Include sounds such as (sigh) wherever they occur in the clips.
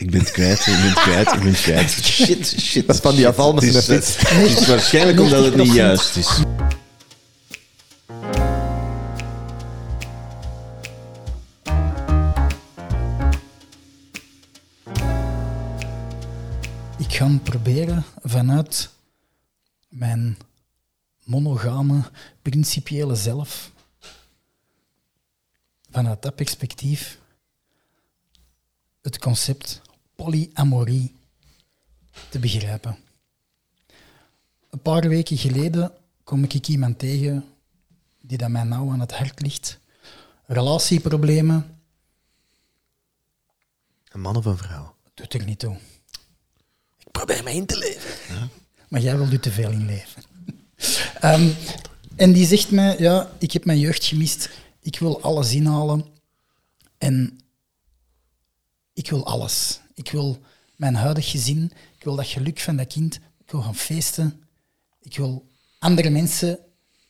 Ik ben het kwijt, ik ben het kwijt, ik ben het kwijt. (laughs) Shit, shit. Dat is van die afval met Het fiets. het is waarschijnlijk omdat het niet juist is. Ik ga proberen vanuit mijn monogame, principiële zelf, vanuit dat perspectief, het concept polyamorie te begrijpen. Een paar weken geleden kom ik iemand tegen die dat mij nauw aan het hart ligt. Relatieproblemen, Een man of een vrouw? doet er niet toe. Ik probeer me in te leven. Maar jij wil er te veel in leven. (laughs) Ehm, en die zegt mij, ja, ik heb mijn jeugd gemist. Ik wil alles inhalen. En ik wil alles. Ik wil mijn huidig gezin. Ik wil dat geluk van dat kind. Ik wil gaan feesten. Ik wil andere mensen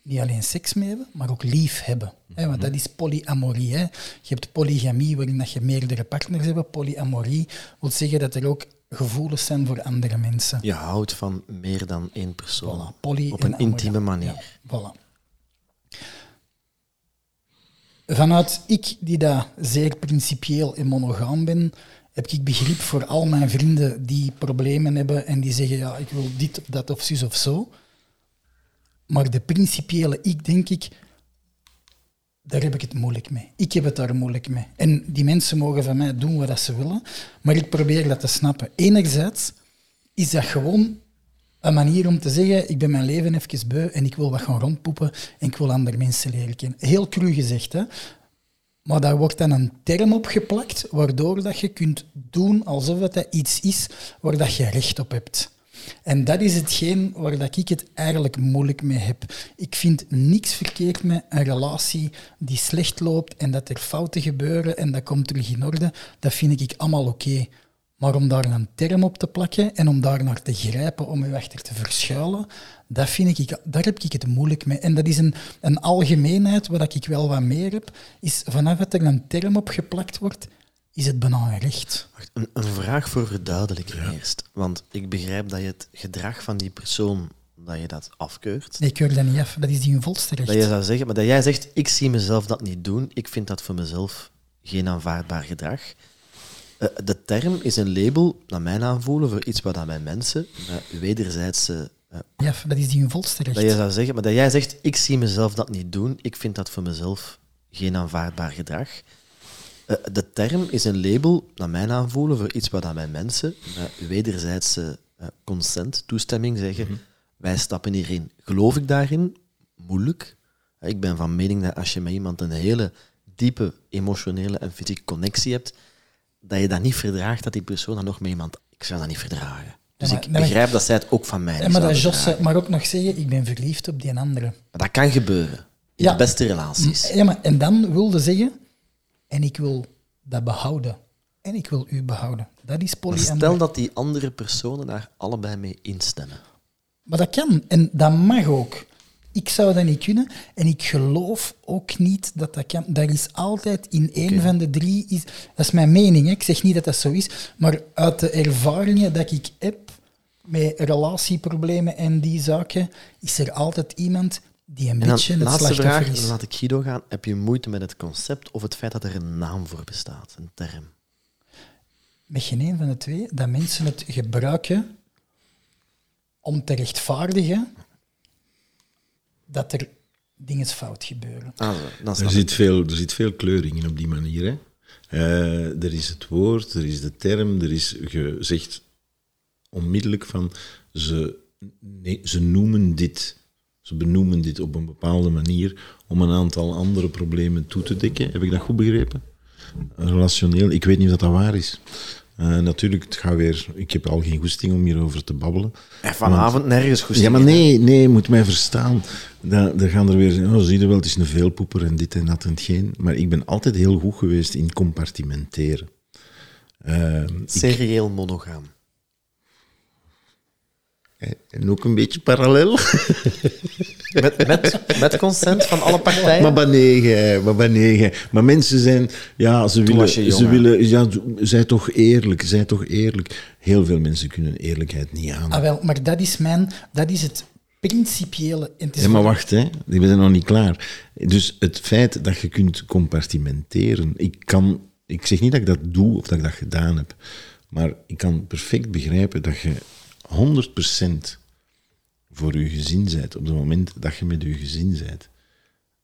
niet alleen seks mee hebben, maar ook lief hebben. Hè, want dat is polyamorie. Hè. Je hebt polygamie, waarin dat je meerdere partners hebt. Polyamorie wil zeggen dat er ook gevoelens zijn voor andere mensen. Je houdt van meer dan één persoon. Voilà, poly op en een intieme manier. Ja, voilà. Vanuit ik, die daar zeer principieel en monogaam ben, heb ik begrip voor al mijn vrienden die problemen hebben en die zeggen, ja, ik wil dit dat of zus of zo. Maar de principiële ik, denk ik, daar heb ik het moeilijk mee. Ik heb het daar moeilijk mee. En die mensen mogen van mij doen wat ze willen, maar ik probeer dat te snappen. Enerzijds is dat gewoon een manier om te zeggen, ik ben mijn leven even beu en ik wil wat gaan rondpoepen en ik wil andere mensen leren kennen. Heel cru gezegd, hè. Maar daar wordt dan een term op geplakt, waardoor dat je kunt doen alsof het iets is waar dat je recht op hebt. En dat is hetgeen waar dat ik het eigenlijk moeilijk mee heb. Ik vind niks verkeerd met een relatie die slecht loopt en dat er fouten gebeuren en dat komt terug in orde. Dat vind ik allemaal oké. Maar om daar een term op te plakken en om daar naar te grijpen, om je achter te verschuilen, dat vind ik, daar heb ik het moeilijk mee. En dat is een, een algemeenheid waar ik wel wat meer heb, is vanaf dat er een term op geplakt wordt, is het bijna recht. Wacht, een, een vraag voor verduidelijking eerst. Want ik begrijp dat je het gedrag van die persoon, dat je dat afkeurt. Nee, ik keur dat niet af. Dat is die hun volste recht. Dat je zou zeggen, maar dat jij zegt, ik zie mezelf dat niet doen, ik vind dat voor mezelf geen aanvaardbaar gedrag. Eh, de term is een label, naar mijn aanvoelen, voor iets wat aan mijn mensen met wederzijdse... eh, Ja, dat is die hun volste recht. dat je zou zeggen, maar dat jij zegt, ik zie mezelf dat niet doen, ik vind dat voor mezelf geen aanvaardbaar gedrag. Eh, de term is een label, naar mijn aanvoelen, voor iets wat aan mijn mensen met wederzijdse eh, consent, toestemming zeggen, wij stappen hierin. Geloof ik daarin? Moeilijk. Eh, Ik ben van mening dat als je met iemand een hele diepe emotionele en fysieke connectie hebt, dat je dat niet verdraagt dat die persoon dan nog met iemand... Ik zou dat niet verdragen. Dus maar- ik maar- begrijp dat zij het ook van mij Ja, maar dat Jos mag ook nog zeggen, ik ben verliefd op die andere. Maar dat kan gebeuren. In Ja. de beste relaties. Ja, maar, en dan wilde zeggen, en ik wil dat behouden. En ik wil u behouden. Dat is Maar polyamorie. stel dat die andere personen daar allebei mee instemmen. Maar dat kan. En dat mag ook. Ik zou dat niet kunnen. En ik geloof ook niet dat dat kan. Dat is altijd in één van de drie... Is, dat is mijn mening. Hè. Ik zeg niet dat dat zo is. Maar uit de ervaringen dat ik heb met relatieproblemen en die zaken, is er altijd iemand die een beetje het laatste vraag, is. laat ik Guido gaan. Heb je moeite met het concept of het feit dat er een naam voor bestaat, een term? met geen een van de twee, dat mensen het gebruiken om te rechtvaardigen dat er dingen fout gebeuren. Ah, dan Er zit, veel, er zit veel kleuring in op die manier. Hè. Eh, er is het woord, er is de term, er is gezegd onmiddellijk van ze, nee, ze noemen dit, ze benoemen dit op een bepaalde manier om een aantal andere problemen toe te dekken. Heb ik dat goed begrepen? Relationeel, ik weet niet of dat, dat waar is. Eh, natuurlijk, het gaat weer, ik heb al geen goesting om hierover te babbelen. Ja, vanavond nergens goed. Ja, maar nee, nee, je moet mij verstaan. Dan, dan gaan er weer oh, zie je wel, het is een veelpoeper en dit en dat en geen. Maar ik ben altijd heel goed geweest in compartimenteren. Eh, ik- Serieel monogaam. En ook een beetje parallel. (laughs) Met, met, met consent van alle partijen? Maar wanneer, maar wanneer. gij. Maar mensen zijn, ja, ze willen, ze willen, ja, zij toch eerlijk, zij toch eerlijk. Heel veel mensen kunnen eerlijkheid niet aan. Ah, wel, maar dat is, mijn, dat is het principiële. En het is Ja, maar wacht, hè. we zijn nog niet klaar. Dus het feit dat je kunt compartimenteren, ik, kan, ik zeg niet dat ik dat doe of dat ik dat gedaan heb, maar ik kan perfect begrijpen dat je 100% voor je gezin bent op het moment dat je met je gezin bent.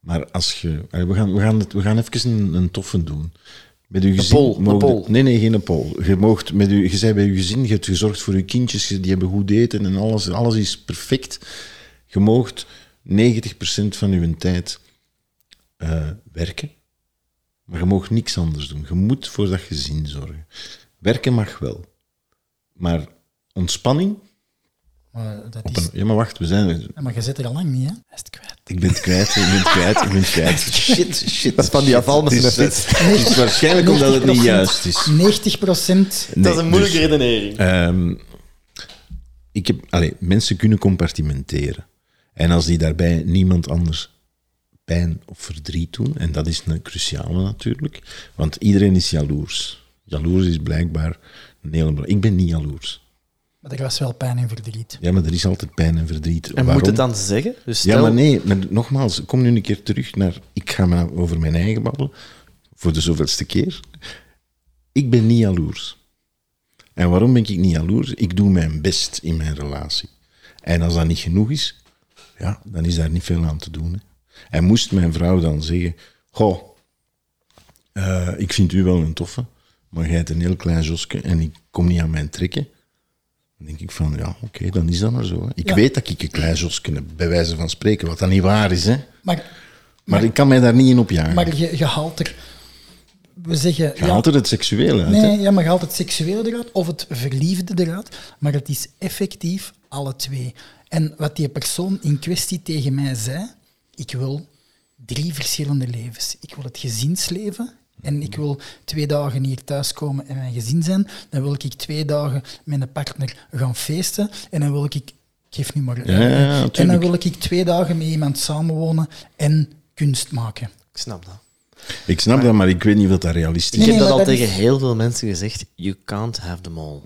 Maar als je... We gaan, we gaan, het, we gaan even een, een toffe doen. Met je gezin... mogen- poll. Nee, nee, geen poll. Je, moogt met je, je bent bij je gezin, je hebt gezorgd voor je kindjes, die hebben goed eten en alles, alles is perfect. Je moogt 90% van je tijd eh, werken, maar je mag niks anders doen. Je moet voor dat gezin zorgen. Werken mag wel, maar ontspanning... Maar, dat is, een, ja, maar wacht, we zijn... Ja, maar je zit er al lang niet, hè? Hij is het kwijt. Ik ben het kwijt, ik ben het kwijt, ik ben het kwijt. (laughs) Shit, shit. Dat is van die afval met Het is- zijn fiets. Het is waarschijnlijk omdat het niet juist is. 90 procent. dat is een moeilijke dus, redenering. ehm, ik heb, allee, mensen kunnen compartimenteren. En als die daarbij niemand anders pijn of verdriet doen, en dat is een cruciale natuurlijk, want iedereen is jaloers. Jaloers is blijkbaar een hele belang- Ik ben niet jaloers. Maar er was wel pijn en verdriet. Ja, maar er is altijd pijn en verdriet. En Waarom? moet het dan zeggen? Dus stel, Ja, maar nee, maar nogmaals, kom nu een keer terug naar... Ik ga maar over mijn eigen babbelen, voor de zoveelste keer. Ik ben niet jaloers. En waarom ben ik niet jaloers? Ik doe mijn best in mijn relatie. En als dat niet genoeg is, ja, dan is daar niet veel aan te doen. Hè. En moest mijn vrouw dan zeggen... Goh, eh, ik vind u wel een toffe, maar jij hebt een heel klein josje en ik kom niet aan mijn trekken. Dan denk ik van, ja, oké, dan is dat maar zo. Hè. Ik Ja. weet dat ik een klein heb, bij wijze van spreken, wat dat niet waar is. Hè. Maar, Maar ik kan mij daar niet in opjagen. maar je, je haalt er... We zeggen... Je haalt er het seksuele uit. hè. Nee, ja, maar je haalt het seksuele eruit of het verliefde eruit, maar het is effectief alle twee. En wat die persoon in kwestie tegen mij zei, ik wil drie verschillende levens. Ik wil het gezinsleven en ik wil twee dagen hier thuiskomen en mijn gezin zijn. Dan wil ik twee dagen met een partner gaan feesten en dan wil ik... Ik geef nu maar... Ja, ja, ja, en dan wil ik twee dagen met iemand samenwonen en kunst maken. Ik snap dat. Ik snap dat, maar ik weet niet of dat realistisch Nee, Ik is. heb dat al tegen heel veel mensen gezegd. You can't have them all.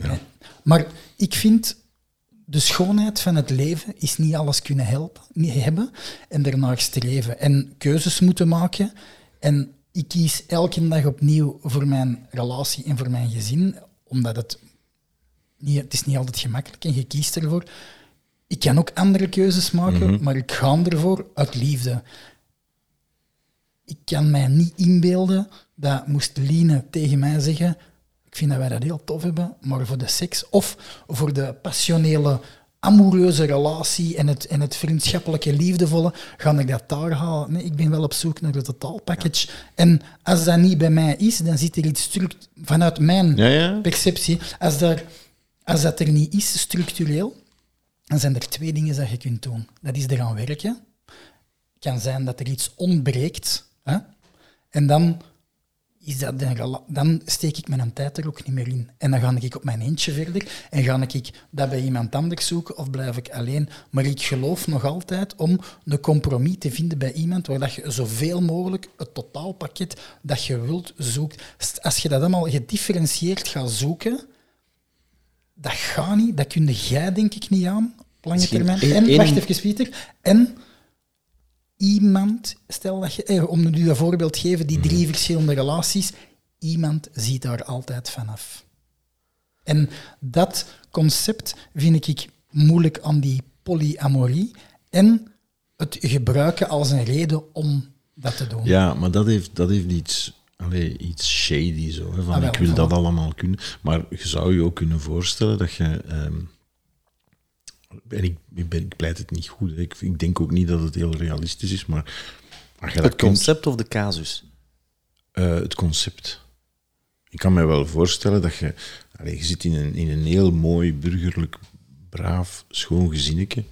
Maar ik vind de schoonheid van het leven is niet alles kunnen helpen, niet hebben en ernaar streven en keuzes moeten maken. En ik kies elke dag opnieuw voor mijn relatie en voor mijn gezin, omdat het niet, het is niet altijd gemakkelijk en je kiest ervoor. Ik kan ook andere keuzes maken, maar ik ga ervoor uit liefde. Ik kan mij niet inbeelden dat moest Line tegen mij zeggen ik vind dat wij dat heel tof hebben, maar voor de seks of voor de passionele, amoureuze relatie en het, en het vriendschappelijke, liefdevolle, ga ik dat daar halen. Nee, ik ben wel op zoek naar het totaalpackage. En als dat niet bij mij is, dan zit er iets struct vanuit mijn Ja, ja. perceptie. Als, daar, als dat er niet is, structureel, dan zijn er twee dingen dat je kunt doen. Dat is eraan werken. Het kan zijn dat er iets ontbreekt. Hè? En dan, is dat een dan steek ik mijn tijd er ook niet meer in. En dan ga ik op mijn eentje verder en ga ik dat bij iemand anders zoeken of blijf ik alleen. Maar ik geloof nog altijd om een compromis te vinden bij iemand waar dat je zoveel mogelijk het totaalpakket dat je wilt zoekt. Als je dat allemaal gedifferentieerd gaat zoeken, dat gaat niet. Dat kun jij denk ik niet aan op lange termijn. één- En, wacht even, Pieter. En iemand, stel dat je, eh, om nu dat voorbeeld te geven, die drie verschillende relaties, iemand ziet daar altijd vanaf. En dat concept vind ik moeilijk aan die polyamorie en het gebruiken als een reden om dat te doen. Ja, maar dat heeft, dat heeft iets, allee, iets shady zo. Hè, van Ah, wel, ik wil dat allemaal kunnen. Maar je zou je ook kunnen voorstellen dat je. ehm, en ik, ik, ben, ik pleit het niet goed. Ik, ik denk ook niet dat het heel realistisch is, maar. Het kunt, concept of de casus? eh, het concept. Ik kan me wel voorstellen dat je. Allee, je zit in een, in een heel mooi, burgerlijk, braaf, schoon gezinnetje.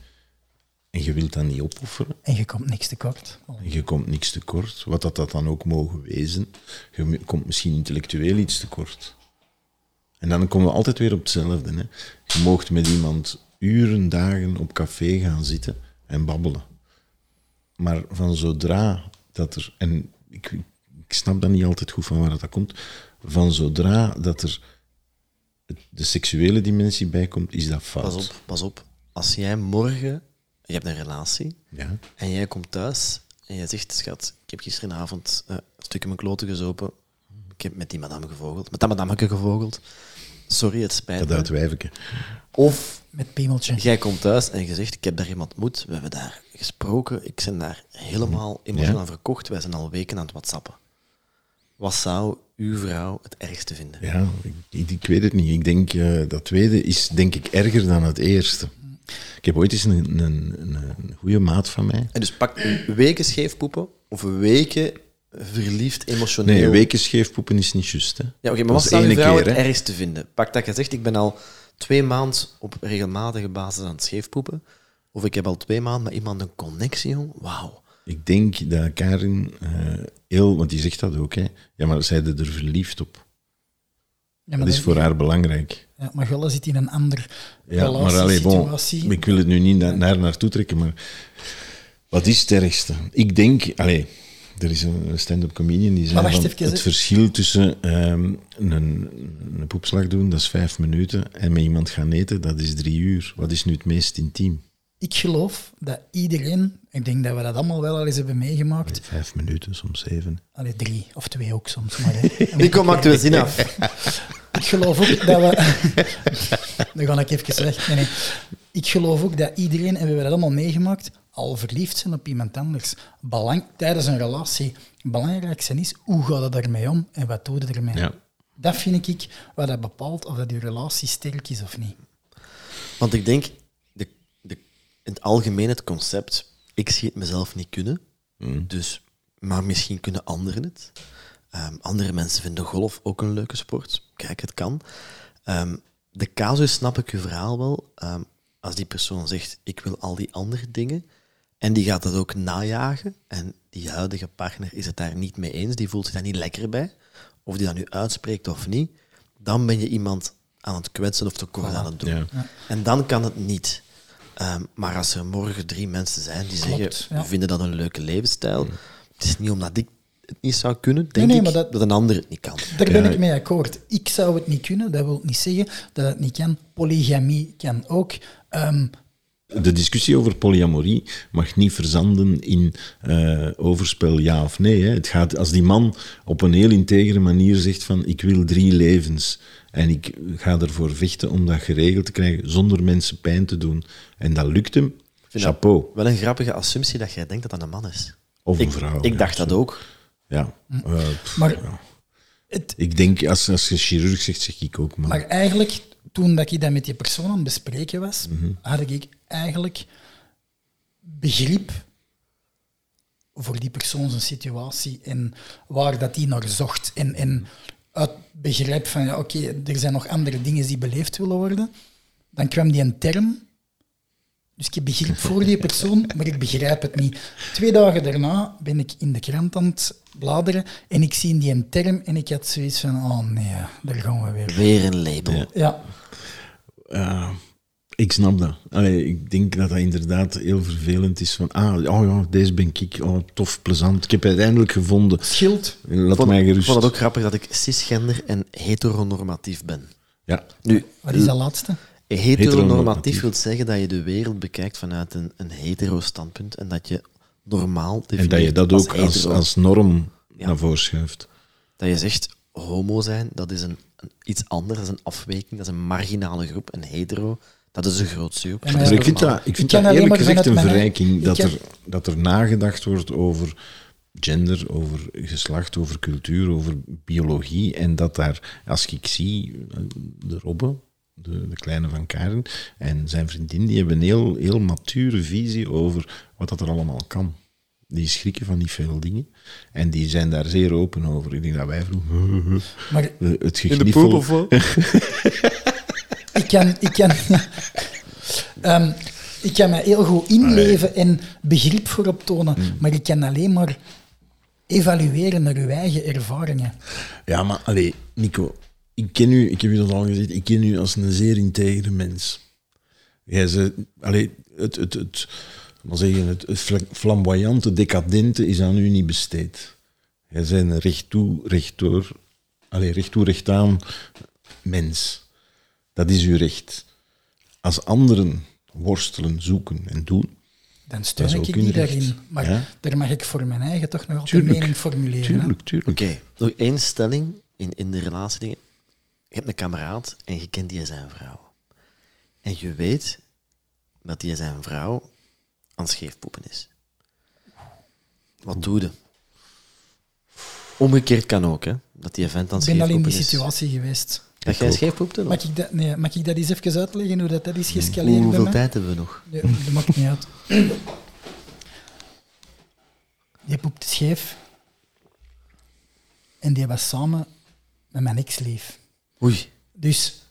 En je wilt dat niet opofferen. En je komt niks tekort. En Je komt niks tekort, wat dat, dat dan ook mogen wezen. Je komt misschien intellectueel iets tekort. En dan komen we altijd weer op hetzelfde. Hè. Je moogt met iemand uren, dagen op café gaan zitten en babbelen. Maar van zodra dat er, en ik, ik snap dan niet altijd goed van waar dat komt, van zodra dat er de seksuele dimensie bij komt, is dat fout. Pas op, pas op. Als jij morgen, je hebt een relatie, Ja. en jij komt thuis en jij zegt, schat, ik heb gisteravond eh, een stukje mijn kloten gezopen. Ik heb met die madame gevogeld, met dat madameke gevogeld. Sorry, het spijt Dat me. uitwijveke. Of Met Piemeltje. jij komt thuis en je zegt, ik heb daar iemand ontmoet, we hebben daar gesproken, ik ben daar helemaal emotioneel Ja. aan verkocht, wij zijn al weken aan het whatsappen. Wat zou uw vrouw het ergste vinden? Ja, ik, ik, weet het niet. Ik denk, eh, dat tweede is denk ik erger dan het eerste. Ik heb ooit eens een, een, een, een goede maat van mij. En dus pak weken scheefpoepen of weken verliefd emotioneel. Nee, weken scheefpoepen is niet juist. Hè? Ja, oké, maar Dat wat is vrouw keer, het ergste vinden? Pak dat je zegt, ik ben al twee maanden op regelmatige basis aan het scheefpoepen. Of ik heb al twee maanden met iemand een connectie, jong. Wauw. Ik denk dat Karin eh, heel, want die zegt dat ook, hè. Ja, maar zij er verliefd op. Ja, Dat is dat- voor haar belangrijk. Ja, maar Gulle zit in een ander Ja, maar allee, bon, ik wil het nu niet na- naar naartoe trekken, maar wat is het ergste? Ik denk, allee, er is een stand-up comedian die zei van, even, het verschil tussen ehm, een, een poepslag doen, dat is vijf minuten, en met iemand gaan eten, dat is drie uur. Wat is nu het meest intiem? Ik geloof dat iedereen, ik denk dat we dat allemaal wel al eens hebben meegemaakt, Vijf minuten, soms zeven. allee, drie of twee ook soms. Maar. Nico, maakt uw zin af. (laughs) Ik geloof ook dat we. (laughs) Dan ga ik even weg. Nee, nee. Ik geloof ook dat iedereen, en we hebben dat allemaal meegemaakt, al verliefd zijn op iemand anders. Belang, tijdens een relatie. Het belangrijkste is hoe gaat het ermee om en wat doe je ermee? Ja. Dat vind ik wat dat bepaalt of dat je relatie sterk is of niet. Want ik denk, de, de, in het algemeen het concept, ik zie het mezelf niet kunnen, dus, maar misschien kunnen anderen het. Ehm, andere mensen vinden golf ook een leuke sport. Kijk, het kan. Ehm, de casus snap ik uw verhaal wel. Ehm, als die persoon zegt, ik wil al die andere dingen, en die gaat dat ook najagen, en die huidige partner is het daar niet mee eens, die voelt zich daar niet lekker bij, of die dat nu uitspreekt of niet, dan ben je iemand aan het kwetsen of tekort aan het doen. Ja. En dan kan het niet. Ehm, maar als er morgen drie mensen zijn die Klopt, zeggen, ja. we vinden dat een leuke levensstijl, het is niet omdat ik het niet zou kunnen, denk nee, ik, maar dat... dat- een ander het niet kan. Daar ben Ja. ik mee akkoord. Ik zou het niet kunnen, dat wil niet zeggen dat het niet kan. Polygamie kan ook. Ehm, De discussie over polyamorie mag niet verzanden in eh, overspel ja of nee. Hè. Het gaat, als die man op een heel integere manier zegt van ik wil drie levens en ik ga ervoor vechten om dat geregeld te krijgen zonder mensen pijn te doen en dat lukt hem, vind chapeau. Wel een grappige assumptie dat jij denkt dat dat een man is. Of een ik, vrouw. Ik ja, dacht dat ook. Ja. Pff, Maar- ja. het, Ik denk, als, als je chirurg zegt, zeg ik ook man. Maar eigenlijk, toen dat ik dat met die persoon aan het bespreken was, Mhm. had ik eigenlijk begrip voor die persoon zijn situatie en waar dat die naar zocht. En, en uit begrip van, ja, oké, er zijn nog andere dingen die beleefd willen worden. Dan kwam die een term. Dus ik heb begrip voor die persoon, maar ik begrijp het niet. Twee dagen daarna ben ik in de krant aan het bladeren en ik zie die een term en ik had zoiets van, oh nee, daar gaan we weer. Weer een label. Ja. Ja, Ja, ik snap dat. Allee, ik denk dat dat inderdaad heel vervelend is. Van, ah, oh ja, deze ben ik. Oh, tof, plezant. Ik heb het eindelijk gevonden. schild. Laat vond, mij ik gerust. vond het ook grappig dat ik cisgender en heteronormatief ben. Ja, Nu, Wat is dat laatste? Heteronormatief Heteronormatief. wil zeggen dat je de wereld bekijkt vanuit een, een hetero-standpunt en dat je normaal en dat je dat ook als, hetero. als norm Ja. naar voren schuift. Dat je zegt, homo zijn, dat is een, een- iets anders, dat is een afwijking, dat is een marginale groep. En hetero, dat is een grootste groep. Ja, maar Maar ja, ik vind dat, ik vind dat eerlijk maar gezegd een verrijking dat er, dat er nagedacht wordt over gender, over geslacht, over cultuur, over biologie. En dat daar, als ik zie, de Robbe, de, de kleine van Karen, en zijn vriendin, die hebben een heel, heel mature visie over wat dat er allemaal kan. Die schrikken van niet veel dingen. En die zijn daar zeer open over. Ik denk dat wij vroeger... Maar Het gegniffel... (laughs) ik kan, ik kan, (laughs) Ehm, ik kan me heel goed inleven en begrip voor optonen, Hmm. maar ik kan alleen maar evalueren naar uw eigen ervaringen. Ja, maar allee, Nico, ik ken u, ik heb u dat al gezegd, ik ken u als een zeer integere mens. Jij ze, allee, het, het, het, maar zeggen, het, het fla- flamboyante, decadente is aan u niet besteed. Jij bent een recht toe, recht door, allee, recht toe, recht aan mens. Dat is uw recht. Als anderen worstelen, zoeken en doen, Dan steun ik die recht. daarin. Maar Ja. daar mag ik voor mijn eigen toch nog altijd Tuurlijk. mening formuleren. tuurlijk, tuurlijk. Oké, nog één stelling in, in de relatie. Je hebt een kameraad en je kent die zijn vrouw. En je weet dat die zijn vrouw aan scheefpoepen is. Wat doe je? Omgekeerd kan ook, hè. Dat die vent aan Ik het ben al in scheefpoepen die is. situatie geweest. Dat jij scheefpoepte? Mag ik, dat, nee, mag ik dat eens even uitleggen, hoe dat, dat is Hoe- gescaleerd bij Hoeveel mij? tijd hebben we nog? Nee, dat maakt niet uit. Die poepte scheef. En die was samen met mijn ex-lief. Oei. Dus,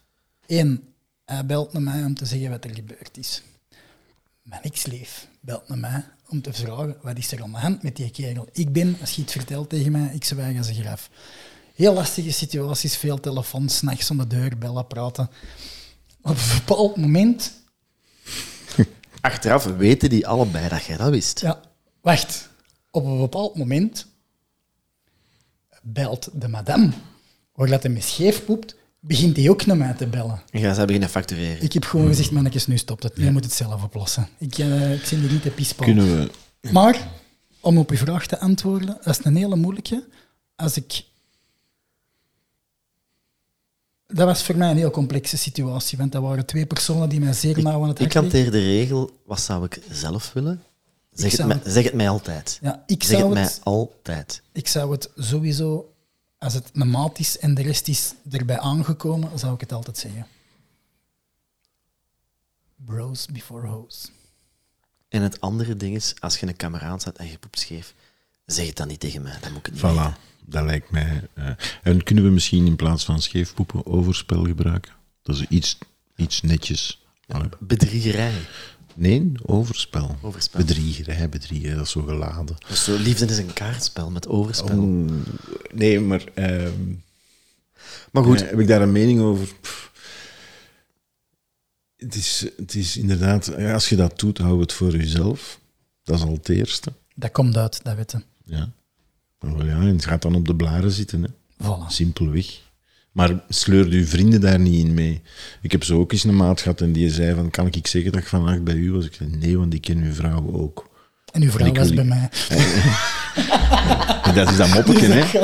één, hij belt naar mij om te zeggen wat er gebeurd is. Mijn ex-lief belt naar mij om te vragen wat is er aan de hand met die kerel. Ik ben, als je het vertelt tegen mij, ik zwijg als een graf. Heel lastige situaties, veel telefoons, s'nachts om de deur bellen, praten. Op een bepaald moment (laughs) Achteraf weten die allebei dat jij dat wist. Ja, wacht. Op een bepaald moment belt de madame, waar dat hij me scheef poept, begint hij ook naar mij te bellen. En gaan ze beginnen factureren. Ik heb gewoon gezegd, mannetjes, nu stopt het. Je moet het zelf oplossen. Ik, eh, ik zie hier niet de pispaal. Kunnen we... Maar, om op uw vraag te antwoorden, dat is een hele moeilijke. Als ik... Dat was voor mij een heel complexe situatie, want dat waren twee personen die mij zeer nauw aan het Ik hanteer de regel, wat zou ik zelf willen? Zeg, het, mij, zeg het mij altijd. Ja, ik zeg het zou mij het altijd. Ik zou het sowieso, als het een maat is en de rest is erbij aangekomen, zou ik het altijd zeggen. Bros before hoes. En het andere ding is, als je een kameraad zet en je poept scheef, zeg het dan niet tegen mij. Dan moet ik het niet weten. Voilà, dat lijkt mij... eh, en kunnen we misschien in plaats van scheefpoepen overspel gebruiken? Dat is iets, iets netjes. Bedriegerij. Nee, overspel. Overspel. Bedriegerij, bedriegen, dat is zo geladen. Dus zo, liefde is een kaartspel met overspel. Oh, nee, maar... ehm, Maar goed, eh, heb ik daar een mening over? Pff. Het is, het is inderdaad... Als je dat doet, hou het voor jezelf. Dat is al het eerste. Dat komt uit, dat weten. Ja. Maar wel ja, en het gaat dan op de blaren zitten, hè. Voilà. Simpelweg. Maar sleur uw vrienden daar niet in mee. Ik heb zo ook eens een maat gehad en die zei van, kan ik zeggen dat ik vannacht bij u was? Ik zei, nee, want ik ken uw vrouw ook. En uw vrouw Ik was wil- bij mij. En (laughs) dat is dat moppetje, hè.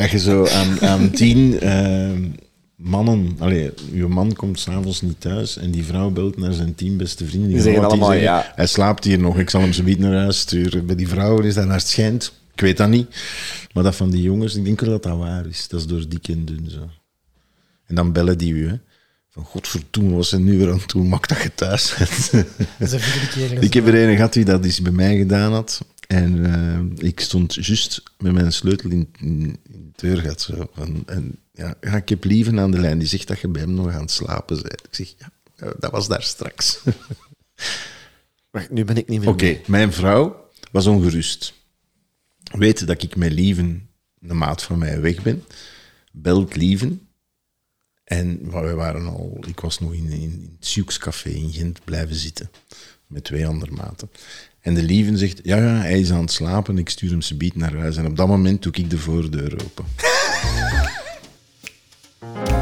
Als je zo aan, aan tien eh, mannen... Allee, uw man komt s'avonds niet thuis en die vrouw belt naar zijn tien beste vrienden. Die zeggen allemaal zeggen, ja. Hij slaapt hier nog, ik zal hem zo niet naar huis sturen. Bij die vrouwen is dat naar het schijnt. Ik weet dat niet. Maar dat van die jongens, ik denk wel dat dat waar is. Dat is door dik en dun zo. En dan bellen die u, hè. Van godverdomme, was ze nu weer aan het doen? Maak dat je thuis bent. (laughs) Dat is de vierde keer. Ik heb er een gehad die dat eens bij mij gedaan had. En eh, ik stond juist met mijn sleutel in, in, in het deurgat. Zo. En, en ja, ja, ik heb lieven aan de lijn. Die zegt dat je bij hem nog aan het slapen bent. Ik zeg, ja, dat was daar straks. (laughs) wacht, nu ben ik niet meer Oké, mijn vrouw was ongerust. Weet dat ik met Lieven, de maat van mij, weg ben. Belt Lieven. En we waren al, ik was nog in, in, in het Sjoekscafé in Gent blijven zitten. Met twee andere maten. En de Lieven zegt, ja, ja, hij is aan het slapen, ik stuur hem ze naar huis. En op dat moment doe ik de voordeur open. (laughs)